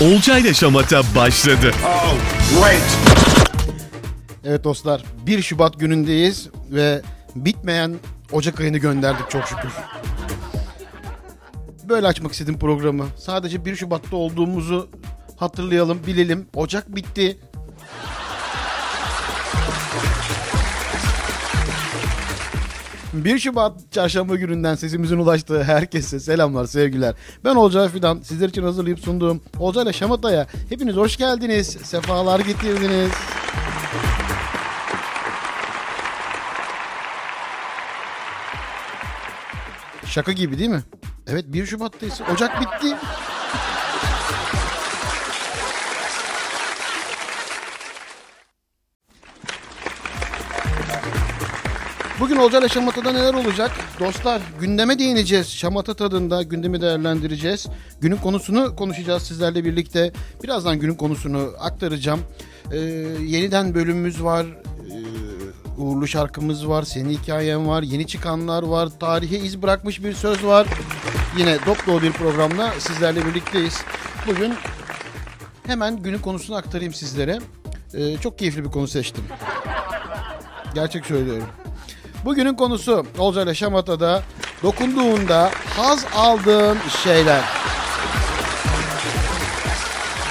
Olcay ile Şamata başladı. Oh, great. Evet dostlar 1 Şubat günündeyiz ve bitmeyen Ocak ayını gönderdik çok şükür. Böyle açmak istedim programı. Sadece 1 Şubat'ta olduğumuzu hatırlayalım, bilelim. Ocak bitti. Bir Şubat çarşamba gününden sesimizin ulaştığı herkese selamlar, sevgiler. Ben Olcay Fidan. Sizler için hazırlayıp sunduğum Olcay'la Şamata'ya hepiniz hoş geldiniz. Sefalar getirdiniz. Şaka gibi değil mi? Evet 1 Şubat'tayız. Ocak bitti. Bugün Olcay'la Şamata'da neler olacak? Dostlar gündeme değineceğiz. Şamata tadında gündemi değerlendireceğiz. Günün konusunu konuşacağız sizlerle birlikte. Birazdan günün konusunu aktaracağım. Ee, yeniden bölümümüz var. Ee, uğurlu şarkımız var. Senin hikayen var. Yeni çıkanlar var. Tarihe iz bırakmış bir söz var. Yine dop dolu bir programla sizlerle birlikteyiz. Bugün hemen günün konusunu aktarayım sizlere. Ee, çok keyifli bir konu seçtim. Gerçek söylüyorum. Bugünün konusu Olcayla Şamata'da dokunduğunda haz aldığın şeyler.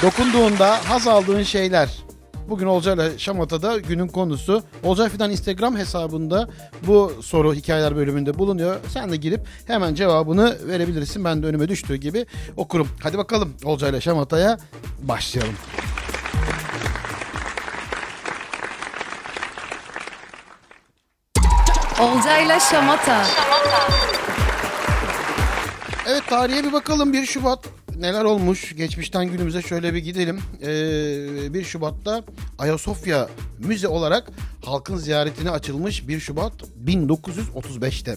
Dokunduğunda haz aldığın şeyler. Bugün Olcayla Şamata'da günün konusu. Olcay Fidan Instagram hesabında bu soru hikayeler bölümünde bulunuyor. Sen de girip hemen cevabını verebilirsin. Ben de önüme düştüğü gibi okurum. Hadi bakalım Olcayla Şamata'ya başlayalım. Olcayla Şamata. Evet tarihe bir bakalım 1 Şubat neler olmuş geçmişten günümüze şöyle bir gidelim. Ee, 1 Şubat'ta Ayasofya Müze olarak halkın ziyaretine açılmış 1 Şubat 1935'te.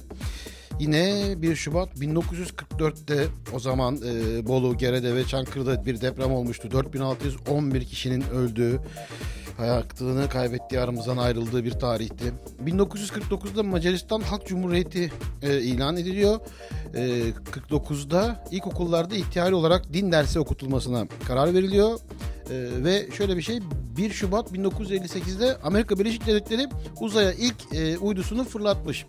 Yine 1 Şubat 1944'te o zaman e, Bolu, Gerede ve Çankırı'da bir deprem olmuştu. 4611 kişinin öldüğü, hayatını kaybettiği aramızdan ayrıldığı bir tarihti. 1949'da Macaristan Halk Cumhuriyeti e, ilan ediliyor. E, 49'da ilkokullarda ihtiyari olarak din dersi okutulmasına karar veriliyor. E, ve şöyle bir şey 1 Şubat 1958'de Amerika Birleşik Devletleri uzaya ilk e, uydusunu fırlatmış.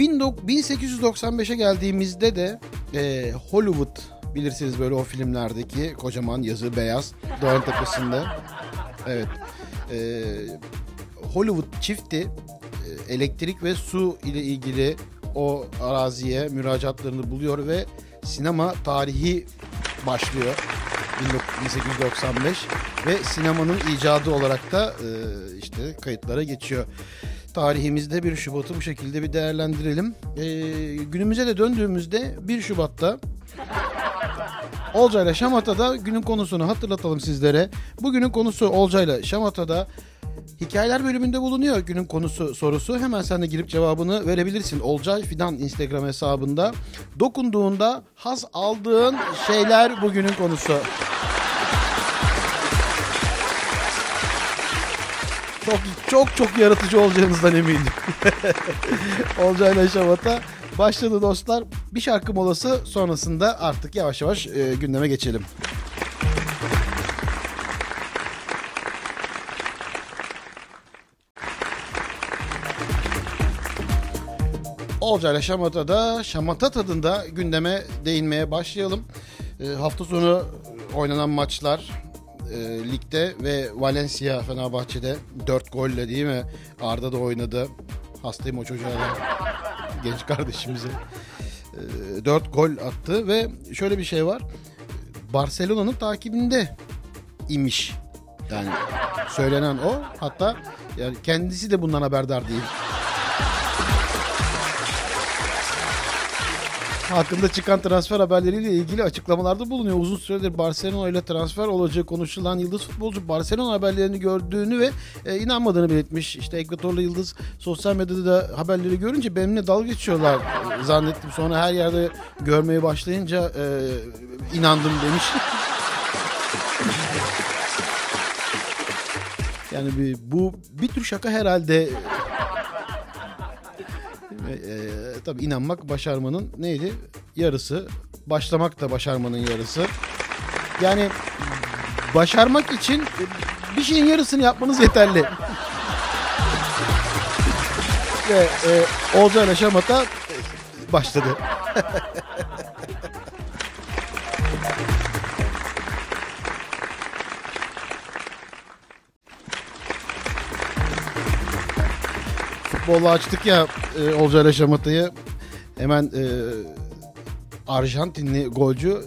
1895'e geldiğimizde de e, Hollywood bilirsiniz böyle o filmlerdeki kocaman yazı beyaz dağın tepesinde. Evet. E, Hollywood çifti e, elektrik ve su ile ilgili o araziye müracaatlarını buluyor ve sinema tarihi başlıyor. 1895 ve sinemanın icadı olarak da e, işte kayıtlara geçiyor. Tarihimizde 1 Şubat'ı bu şekilde bir değerlendirelim. E, günümüze de döndüğümüzde 1 Şubat'ta Olcayla Şamata'da günün konusunu hatırlatalım sizlere. Bugünün konusu Olcayla Şamata'da Hikayeler bölümünde bulunuyor günün konusu sorusu. Hemen sen de girip cevabını verebilirsin. Olcay Fidan Instagram hesabında. Dokunduğunda haz aldığın şeyler bugünün konusu. Çok çok çok yaratıcı olacağınızdan eminim. Olcayla Şamata başladı dostlar. Bir şarkı molası sonrasında artık yavaş yavaş e, gündeme geçelim. Olcayla Şamata'da Şamata tadında gündeme değinmeye başlayalım. E, hafta sonu oynanan maçlar e, ligde ve Valencia Fenerbahçe'de 4 golle değil mi? Arda da oynadı. Hastayım o çocuğa. Genç kardeşimize. E, 4 gol attı ve şöyle bir şey var. Barcelona'nın takibinde imiş. Yani söylenen o. Hatta yani kendisi de bundan haberdar değil. Hakkında çıkan transfer haberleriyle ilgili açıklamalarda bulunuyor. Uzun süredir Barcelona ile transfer olacağı konuşulan yıldız futbolcu Barcelona haberlerini gördüğünü ve e, inanmadığını belirtmiş. İşte Ekvatorlu Yıldız sosyal medyada da haberleri görünce benimle dalga geçiyorlar zannettim. Sonra her yerde görmeye başlayınca e, inandım demiş. yani bir, bu bir tür şaka herhalde e, tabii inanmak başarmanın neydi? Yarısı. Başlamak da başarmanın yarısı. Yani başarmak için bir şeyin yarısını yapmanız yeterli. Ve e, Olcay ile Şamata başladı. Futbolla açtık ya e, Olcay ile Şamata'yı. Hemen e, Arjantinli golcü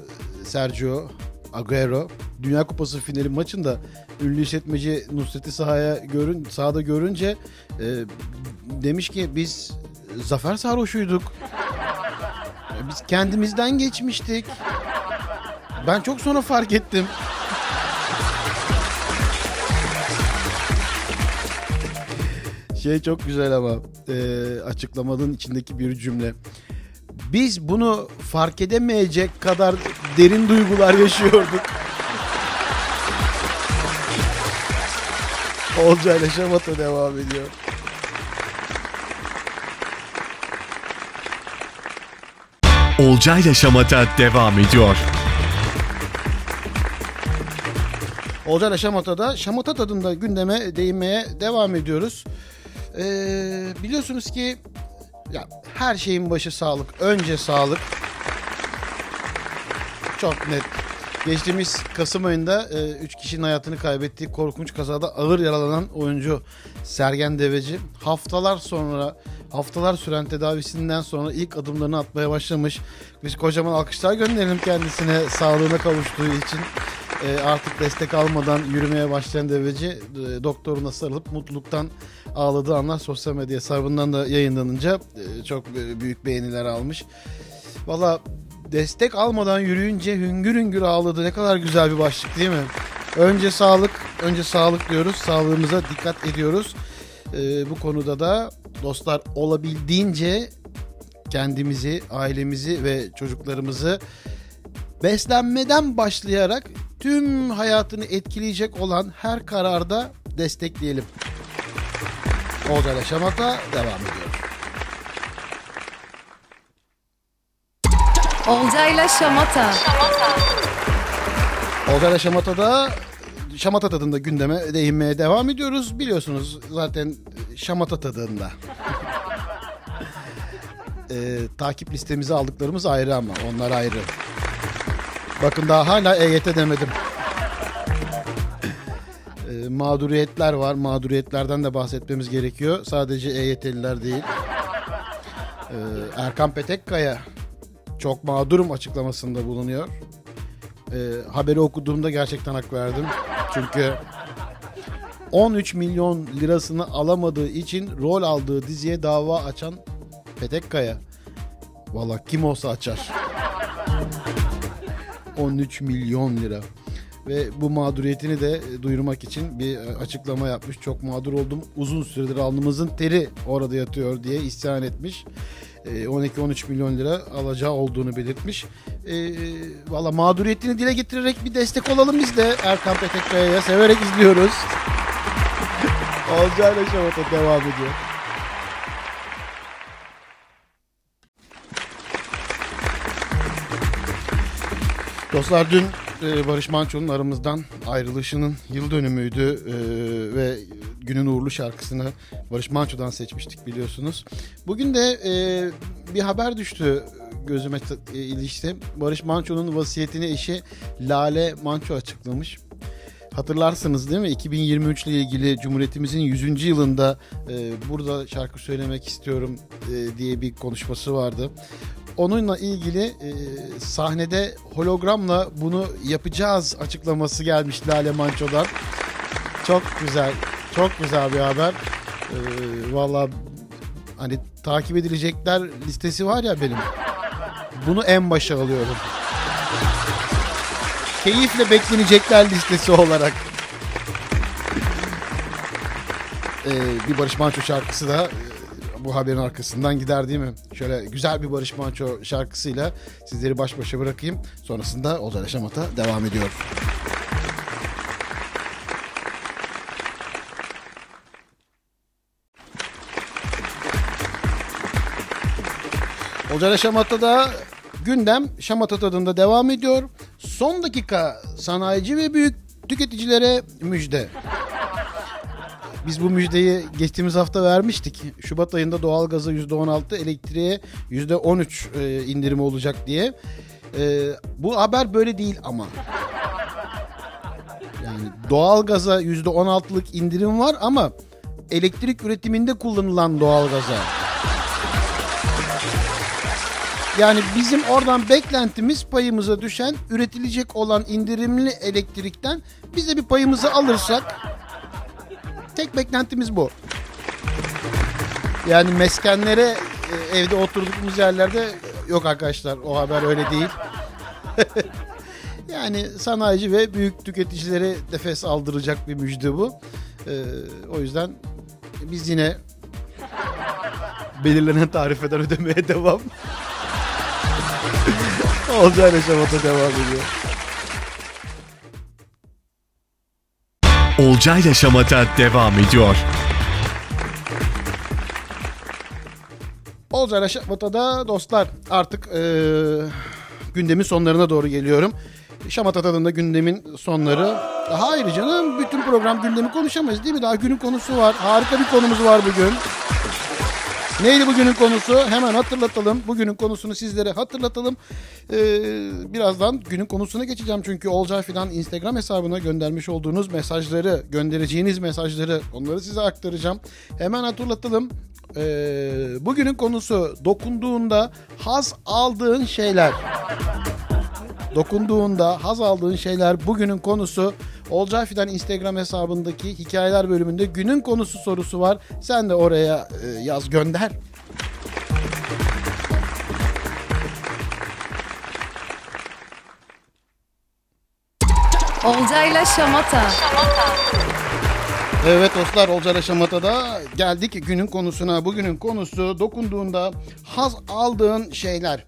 Sergio Agüero Dünya Kupası finali maçında ünlü işletmeci Nusret'i sahaya görün, sahada görünce e, demiş ki biz zafer sarhoşuyduk. Biz kendimizden geçmiştik. Ben çok sonra fark ettim. Şey çok güzel ama e, açıklamanın içindeki bir cümle. Biz bunu fark edemeyecek kadar derin duygular yaşıyorduk. Olcay ile Şamata devam ediyor. Olcayla Şamata devam ediyor. Olcay ile Şamata'da Şamata tadında gündeme değinmeye devam ediyoruz. Ee, biliyorsunuz ki ya her şeyin başı sağlık. Önce sağlık. Çok net. Geçtiğimiz Kasım ayında 3 kişinin hayatını kaybettiği korkunç kazada ağır yaralanan oyuncu Sergen Deveci haftalar sonra haftalar süren tedavisinden sonra ilk adımlarını atmaya başlamış. Biz kocaman alkışlar gönderelim kendisine sağlığına kavuştuğu için. E, artık destek almadan yürümeye başlayan deveci e, doktoruna sarılıp mutluluktan ağladığı anlar sosyal medya hesabından da yayınlanınca e, çok e, büyük beğeniler almış. Valla destek almadan yürüyünce hüngür hüngür ağladı. Ne kadar güzel bir başlık değil mi? Önce sağlık, önce sağlık diyoruz. Sağlığımıza dikkat ediyoruz. E, bu konuda da dostlar olabildiğince kendimizi, ailemizi ve çocuklarımızı beslenmeden başlayarak tüm hayatını etkileyecek olan her kararda destekleyelim. İle Şamata devam ediyor. Olcayla Şamata. Olcay ile Şamata'da Şamata tadında gündeme değinmeye devam ediyoruz. Biliyorsunuz zaten Şamata tadında. Ee, takip listemize aldıklarımız ayrı ama onlar ayrı. Bakın daha hala EYT demedim. Ee, mağduriyetler var. Mağduriyetlerden de bahsetmemiz gerekiyor. Sadece EYT'liler değil. Ee, Erkan Petekkaya çok mağdurum açıklamasında bulunuyor. Ee, haberi okuduğumda gerçekten hak verdim. Çünkü 13 milyon lirasını alamadığı için rol aldığı diziye dava açan Petekkaya. Valla kim olsa açar. 13 milyon lira. Ve bu mağduriyetini de duyurmak için bir açıklama yapmış. Çok mağdur oldum. Uzun süredir alnımızın teri orada yatıyor diye isyan etmiş. 12-13 milyon lira alacağı olduğunu belirtmiş. E, Valla mağduriyetini dile getirerek bir destek olalım biz de Erkan Petekkaya'ya. Severek izliyoruz. Olcayla Şamata devam ediyor. Dostlar dün e, Barış Manço'nun aramızdan ayrılışının yıl dönümüydü e, ve günün uğurlu şarkısını Barış Manço'dan seçmiştik biliyorsunuz. Bugün de e, bir haber düştü gözüme e, ilişti. Barış Manço'nun vasiyetini eşi Lale Manço açıklamış. Hatırlarsınız değil mi? 2023 ile ilgili Cumhuriyetimizin 100. yılında e, burada şarkı söylemek istiyorum e, diye bir konuşması vardı. Onunla ilgili e, sahnede hologramla bunu yapacağız açıklaması gelmiş Lale Manço'dan. Çok güzel, çok güzel bir haber. E, Valla hani takip edilecekler listesi var ya benim. Bunu en başa alıyorum. Keyifle beklenecekler listesi olarak. Ee, bir Barış Manço şarkısı da bu haberin arkasından gider değil mi? Şöyle güzel bir Barış Manço şarkısıyla sizleri baş başa bırakayım. Sonrasında Ozan Şamata devam ediyor. Olcay Şamat'ta da Gündem Şamata tadında devam ediyor. Son dakika sanayici ve büyük tüketicilere müjde. Biz bu müjdeyi geçtiğimiz hafta vermiştik. Şubat ayında doğalgaza %16, elektriğe %13 e, indirimi olacak diye. E, bu haber böyle değil ama. Yani doğalgaza %16'lık indirim var ama elektrik üretiminde kullanılan doğalgaza. Yani bizim oradan beklentimiz payımıza düşen üretilecek olan indirimli elektrikten bize bir payımızı alırsak tek beklentimiz bu. Yani meskenlere e, evde oturduğumuz yerlerde yok arkadaşlar o haber öyle değil. yani sanayici ve büyük tüketicilere nefes aldıracak bir müjde bu. Ee, o yüzden biz yine belirlenen tarifeden ödemeye devam. Olcayla şamata devam ediyor. Olcayla Şamata devam ediyor. Olcayla Şamata'da dostlar artık eee, gündemin sonlarına doğru geliyorum. Şamata tadında gündemin sonları. Hayır canım bütün program gündemi konuşamayız değil mi? Daha günün konusu var. Harika bir konumuz var bugün. Neydi bugünün konusu? Hemen hatırlatalım. Bugünün konusunu sizlere hatırlatalım. Ee, birazdan günün konusuna geçeceğim. Çünkü Olcay Fidan Instagram hesabına göndermiş olduğunuz mesajları, göndereceğiniz mesajları onları size aktaracağım. Hemen hatırlatalım. Ee, bugünün konusu dokunduğunda haz aldığın şeyler. Dokunduğunda haz aldığın şeyler bugünün konusu. Olcay Fidan Instagram hesabındaki hikayeler bölümünde günün konusu sorusu var. Sen de oraya e, yaz gönder. Olcayla Şamata. Evet dostlar Olcay Şamata'da geldik günün konusuna. Bugünün konusu dokunduğunda haz aldığın şeyler.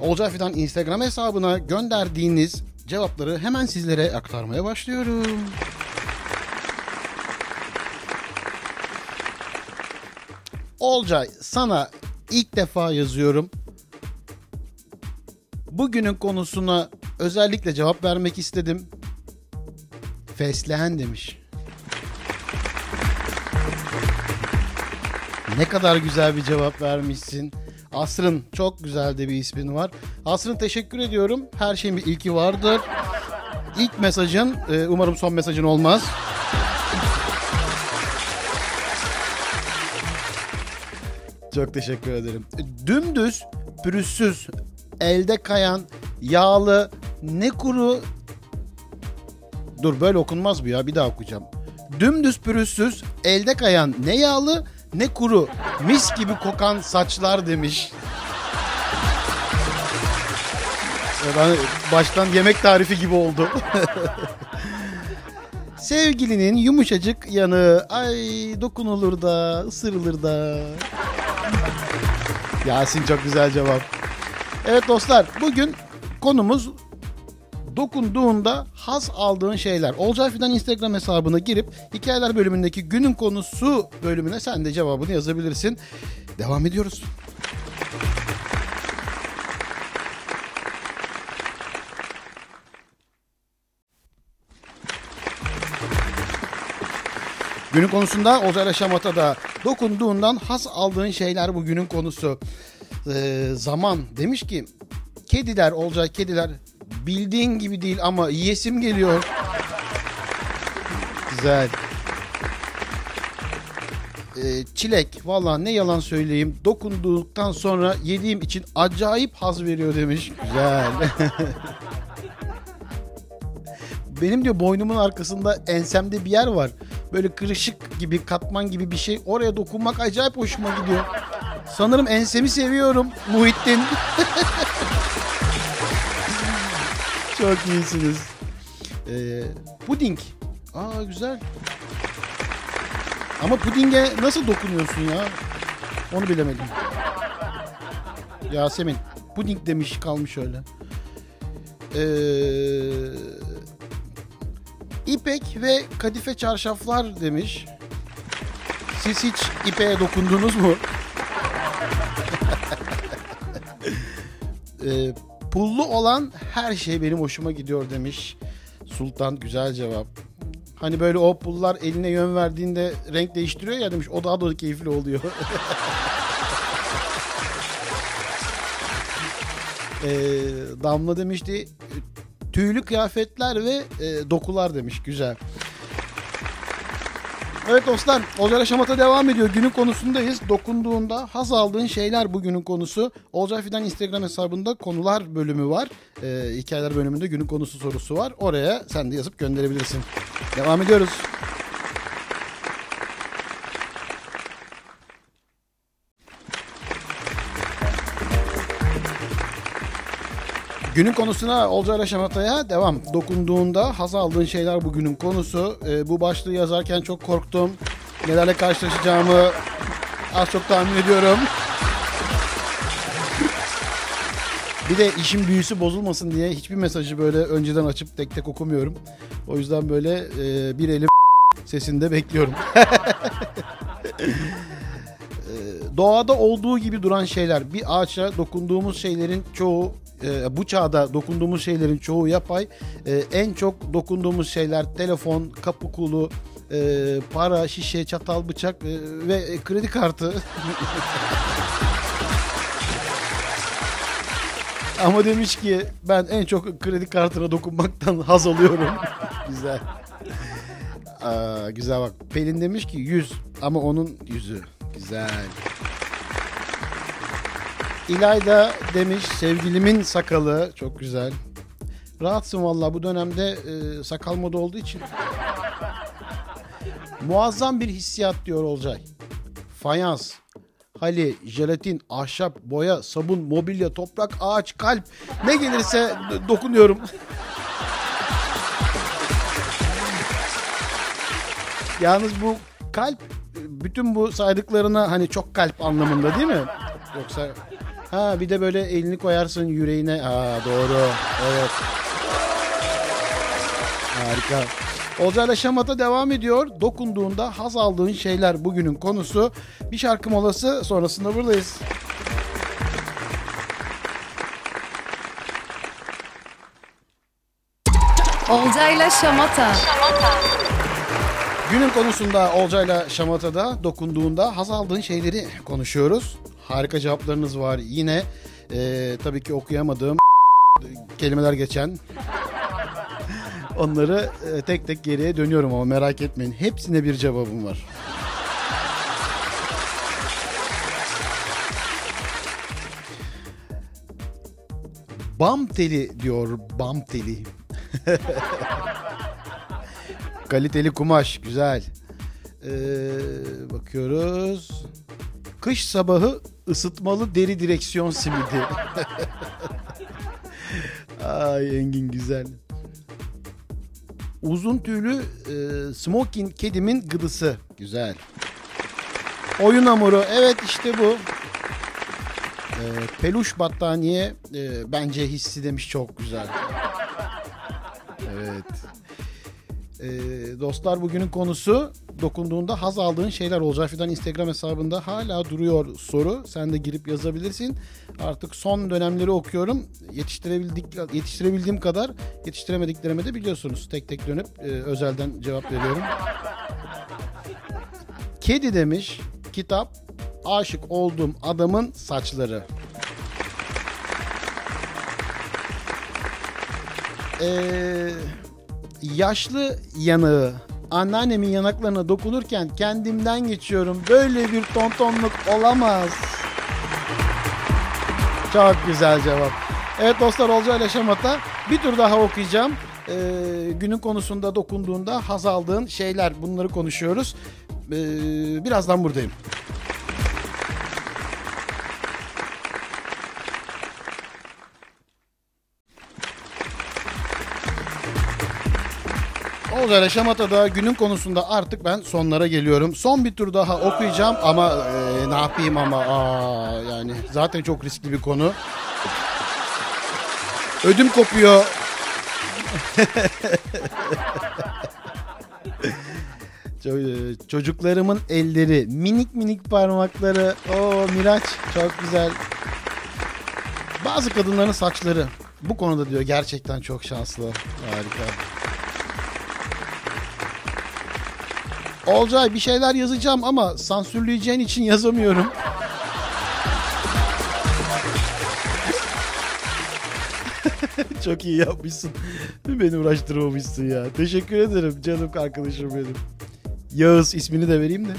Olcay Fidan Instagram hesabına gönderdiğiniz cevapları hemen sizlere aktarmaya başlıyorum. Olcay sana ilk defa yazıyorum. Bugünün konusuna özellikle cevap vermek istedim. Fesleğen demiş. Ne kadar güzel bir cevap vermişsin. Asrın çok güzel de bir ismin var. Asrın teşekkür ediyorum. Her şeyin bir ilki vardır. İlk mesajın e, umarım son mesajın olmaz. Çok teşekkür ederim. Dümdüz, pürüzsüz, elde kayan, yağlı, ne kuru... Dur böyle okunmaz bu ya bir daha okuyacağım. Dümdüz pürüzsüz, elde kayan ne yağlı ne kuru, mis gibi kokan saçlar demiş. Ya Ben baştan yemek tarifi gibi oldu. Sevgilinin yumuşacık yanı, ay dokunulur da, ısırılır da. Yasin çok güzel cevap. Evet dostlar bugün konumuz dokunduğunda haz aldığın şeyler. Olcay Fidan Instagram hesabına girip hikayeler bölümündeki günün konusu bölümüne sen de cevabını yazabilirsin. Devam ediyoruz. Günün konusunda Olcay Şamata'da dokunduğundan haz aldığın şeyler bugünün konusu. Ee, zaman demiş ki kediler Olcay kediler bildiğin gibi değil ama yiyesim geliyor. Güzel. Ee, çilek valla ne yalan söyleyeyim dokunduktan sonra yediğim için acayip haz veriyor demiş. Güzel. Benim diyor boynumun arkasında ensemde bir yer var. Böyle kırışık gibi katman gibi bir şey. Oraya dokunmak acayip hoşuma gidiyor. Sanırım ensemi seviyorum Muhittin. Çok iyisiniz. Ee, puding. Aa güzel. Ama pudinge nasıl dokunuyorsun ya? Onu bilemedim. Yasemin. Puding demiş kalmış öyle. Ee, İpek ve kadife çarşaflar demiş. Siz hiç ipeğe dokundunuz mu? Ee, Pullu olan her şey benim hoşuma gidiyor demiş. Sultan güzel cevap. Hani böyle o pullar eline yön verdiğinde renk değiştiriyor ya demiş. O daha da keyifli oluyor. Ee, Damla demişti tüylü kıyafetler ve e, dokular demiş. Güzel. Evet dostlar, Olcay Şamat'a devam ediyor. Günün konusundayız. Dokunduğunda haz aldığın şeyler bugünün konusu. Olcay Fidan Instagram hesabında konular bölümü var. Ee, hikayeler bölümünde günün konusu sorusu var. Oraya sen de yazıp gönderebilirsin. Devam ediyoruz. Günün konusuna Olcay Şamata'ya devam. Dokunduğunda haz aldığın şeyler bugünün konusu. Ee, bu başlığı yazarken çok korktum. Nelerle karşılaşacağımı az çok tahmin ediyorum. Bir de işin büyüsü bozulmasın diye hiçbir mesajı böyle önceden açıp tek tek okumuyorum. O yüzden böyle e, bir elim sesinde bekliyorum. E, Doğada olduğu gibi duran şeyler, bir ağaça dokunduğumuz şeylerin çoğu e, bu çağda dokunduğumuz şeylerin çoğu yapay. E, en çok dokunduğumuz şeyler telefon, kapı kulu, e, para, şişe, çatal, bıçak e, ve e, kredi kartı. Ama demiş ki ben en çok kredi kartına dokunmaktan haz alıyorum. güzel. Aa, güzel bak. Pelin demiş ki yüz ama onun yüzü. Güzel. İlayda demiş sevgilimin sakalı. Çok güzel. Rahatsın valla bu dönemde e, sakal moda olduğu için. Muazzam bir hissiyat diyor Olcay. Fayans, hali, jelatin, ahşap, boya, sabun, mobilya, toprak, ağaç, kalp ne gelirse dokunuyorum. Yalnız bu kalp bütün bu saydıklarına hani çok kalp anlamında değil mi? Yoksa ha bir de böyle elini koyarsın yüreğine. Aa doğru. Evet. Harika. Olcayla Şamat'a devam ediyor. Dokunduğunda haz aldığın şeyler bugünün konusu. Bir şarkı molası sonrasında buradayız. Olcayla Şamata. Günün konusunda Olcayla Şamata'da dokunduğunda haz aldığın şeyleri konuşuyoruz. Harika cevaplarınız var yine. Ee, tabii ki okuyamadığım kelimeler geçen. Onları e, tek tek geriye dönüyorum ama merak etmeyin. Hepsine bir cevabım var. Bam teli diyor bam teli. Kaliteli kumaş güzel. Ee, bakıyoruz. Kış sabahı ısıtmalı deri direksiyon simidi. Ay Engin güzel. Uzun tüylü e, smoking kedimin gıdısı. Güzel. Oyun hamuru. Evet işte bu. E, peluş battaniye e, bence hissi demiş çok güzel. Evet. E, dostlar bugünün konusu dokunduğunda haz aldığın şeyler olacak filan Instagram hesabında hala duruyor soru. Sen de girip yazabilirsin. Artık son dönemleri okuyorum. Yetiştirebildik yetiştirebildiğim kadar yetiştiremediklerimi de biliyorsunuz. Tek tek dönüp e, özelden cevap veriyorum. Kedi demiş kitap aşık olduğum adamın saçları. Eee yaşlı yanığı anneannemin yanaklarına dokunurken kendimden geçiyorum. Böyle bir tontonluk olamaz. Çok güzel cevap. Evet dostlar Olcay ile Şamata bir tur daha okuyacağım. Ee, günün konusunda dokunduğunda haz aldığın şeyler bunları konuşuyoruz. Ee, birazdan buradayım. Olcay Şamata'da günün konusunda artık ben sonlara geliyorum. Son bir tur daha okuyacağım ama e, ne yapayım ama aa, yani zaten çok riskli bir konu. Ödüm kopuyor. Ço- Çocuklarımın elleri, minik minik parmakları. O Miraç çok güzel. Bazı kadınların saçları bu konuda diyor gerçekten çok şanslı. Harika. Olcay bir şeyler yazacağım ama sansürleyeceğin için yazamıyorum. Çok iyi yapmışsın. Beni uğraştırmamışsın ya. Teşekkür ederim canım arkadaşım benim. Yağız ismini de vereyim de.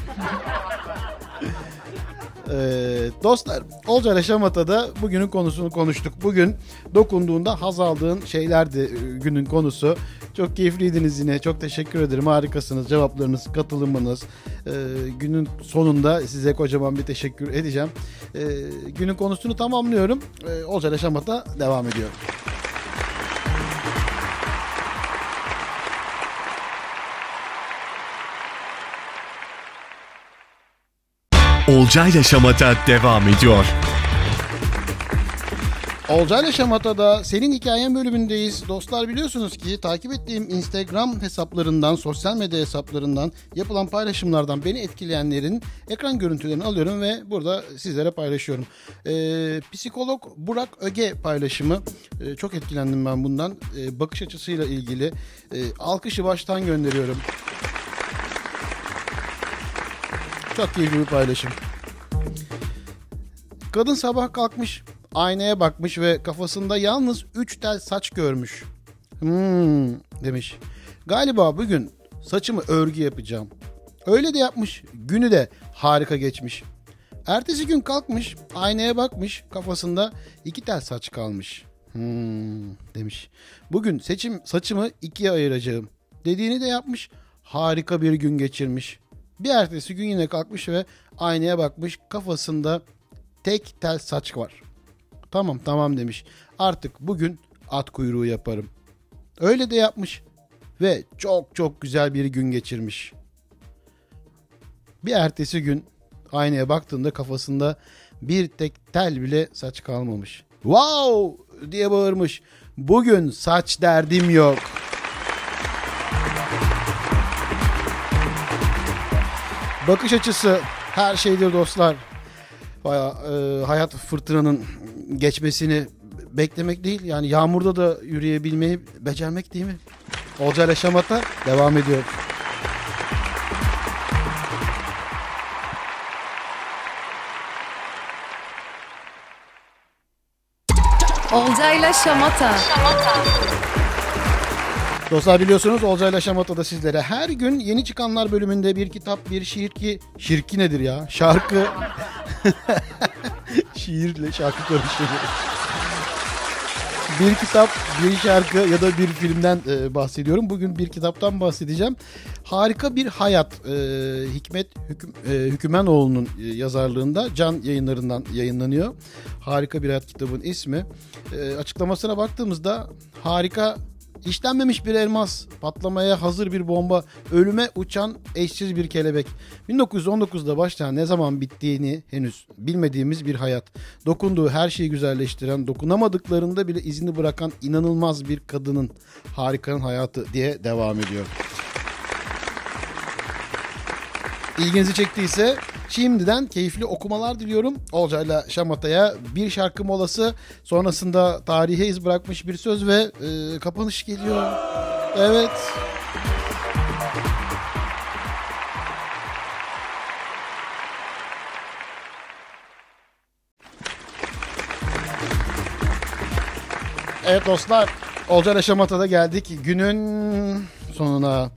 Ee, dostlar Olcay Şamata'da bugünün konusunu konuştuk. Bugün dokunduğunda haz aldığın şeylerdi e, günün konusu. Çok keyifliydiniz yine. Çok teşekkür ederim. Harikasınız. Cevaplarınız, katılımınız. Ee, günün sonunda size kocaman bir teşekkür edeceğim. Ee, günün konusunu tamamlıyorum. Ee, Olcay Şamata devam ediyor. Olcayla Şamata devam ediyor. Olcayla Şamata'da senin hikayen bölümündeyiz. Dostlar biliyorsunuz ki takip ettiğim Instagram hesaplarından, sosyal medya hesaplarından yapılan paylaşımlardan beni etkileyenlerin ekran görüntülerini alıyorum ve burada sizlere paylaşıyorum. Ee, psikolog Burak Öge paylaşımı. Ee, çok etkilendim ben bundan. Ee, bakış açısıyla ilgili. Ee, alkışı baştan gönderiyorum. Çok keyifli bir paylaşım. Kadın sabah kalkmış, aynaya bakmış ve kafasında yalnız 3 tel saç görmüş. Hmm demiş. Galiba bugün saçımı örgü yapacağım. Öyle de yapmış. Günü de harika geçmiş. Ertesi gün kalkmış, aynaya bakmış, kafasında iki tel saç kalmış. Hmm, demiş. Bugün seçim saçımı ikiye ayıracağım. Dediğini de yapmış. Harika bir gün geçirmiş. Bir ertesi gün yine kalkmış ve aynaya bakmış. Kafasında tek tel saç var. Tamam tamam demiş. Artık bugün at kuyruğu yaparım. Öyle de yapmış ve çok çok güzel bir gün geçirmiş. Bir ertesi gün aynaya baktığında kafasında bir tek tel bile saç kalmamış. Wow diye bağırmış. Bugün saç derdim yok. Bakış açısı her şeydir dostlar. Baya e, hayat fırtınanın geçmesini beklemek değil. Yani yağmurda da yürüyebilmeyi becermek değil mi? Olcay Şamata devam ediyor. Olcayla Şamata. Dostlar biliyorsunuz Olcayla Şamata'da sizlere her gün yeni çıkanlar bölümünde bir kitap, bir şiir ki... Şirki nedir ya? Şarkı... Şiirle şarkı karıştırıyor. bir kitap, bir şarkı ya da bir filmden e, bahsediyorum. Bugün bir kitaptan bahsedeceğim. Harika bir hayat. E, Hikmet Hüküm, e, Hükümenoğlu'nun e, yazarlığında Can yayınlarından yayınlanıyor. Harika bir hayat kitabın ismi. E, açıklamasına baktığımızda harika İşlenmemiş bir elmas, patlamaya hazır bir bomba, ölüme uçan eşsiz bir kelebek. 1919'da başlayan ne zaman bittiğini henüz bilmediğimiz bir hayat. Dokunduğu her şeyi güzelleştiren, dokunamadıklarında bile izini bırakan inanılmaz bir kadının harikanın hayatı diye devam ediyor. İlginizi çektiyse şimdiden keyifli okumalar diliyorum. Olcay'la Şamata'ya bir şarkı molası sonrasında tarihe iz bırakmış bir söz ve e, kapanış geliyor. Evet. Evet dostlar Olcay'la Şamata'da geldik günün sonuna.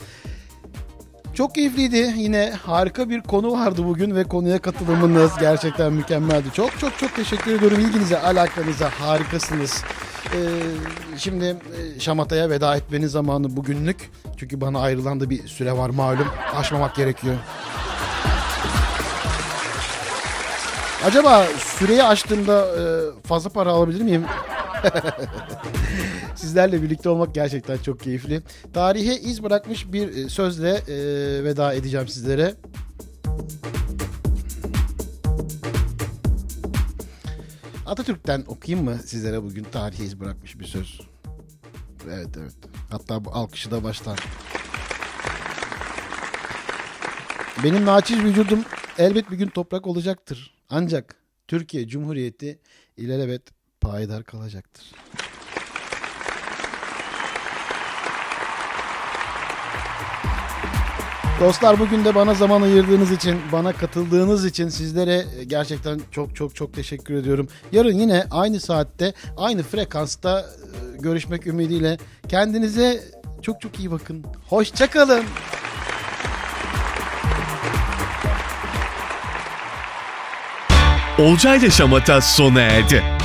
Çok keyifliydi. Yine harika bir konu vardı bugün ve konuya katılımınız gerçekten mükemmeldi. Çok çok çok teşekkür ediyorum ilginize, alakanıza. Harikasınız. Ee, şimdi e, Şamata'ya veda etmenin zamanı bugünlük. Çünkü bana ayrılan da bir süre var malum. Aşmamak gerekiyor. Acaba süreyi aştığımda e, fazla para alabilir miyim? Sizlerle birlikte olmak gerçekten çok keyifli. Tarihe iz bırakmış bir e, sözle e, veda edeceğim sizlere. Atatürk'ten okuyayım mı sizlere bugün tarihe iz bırakmış bir söz? Evet evet. Hatta bu alkışı da baştan. Benim naçiz vücudum elbet bir gün toprak olacaktır. Ancak Türkiye Cumhuriyeti ilelebet payidar kalacaktır. Dostlar bugün de bana zaman ayırdığınız için, bana katıldığınız için sizlere gerçekten çok çok çok teşekkür ediyorum. Yarın yine aynı saatte, aynı frekansta e, görüşmek ümidiyle. Kendinize çok çok iyi bakın. Hoşçakalın. Olcay ile Şamata sona erdi.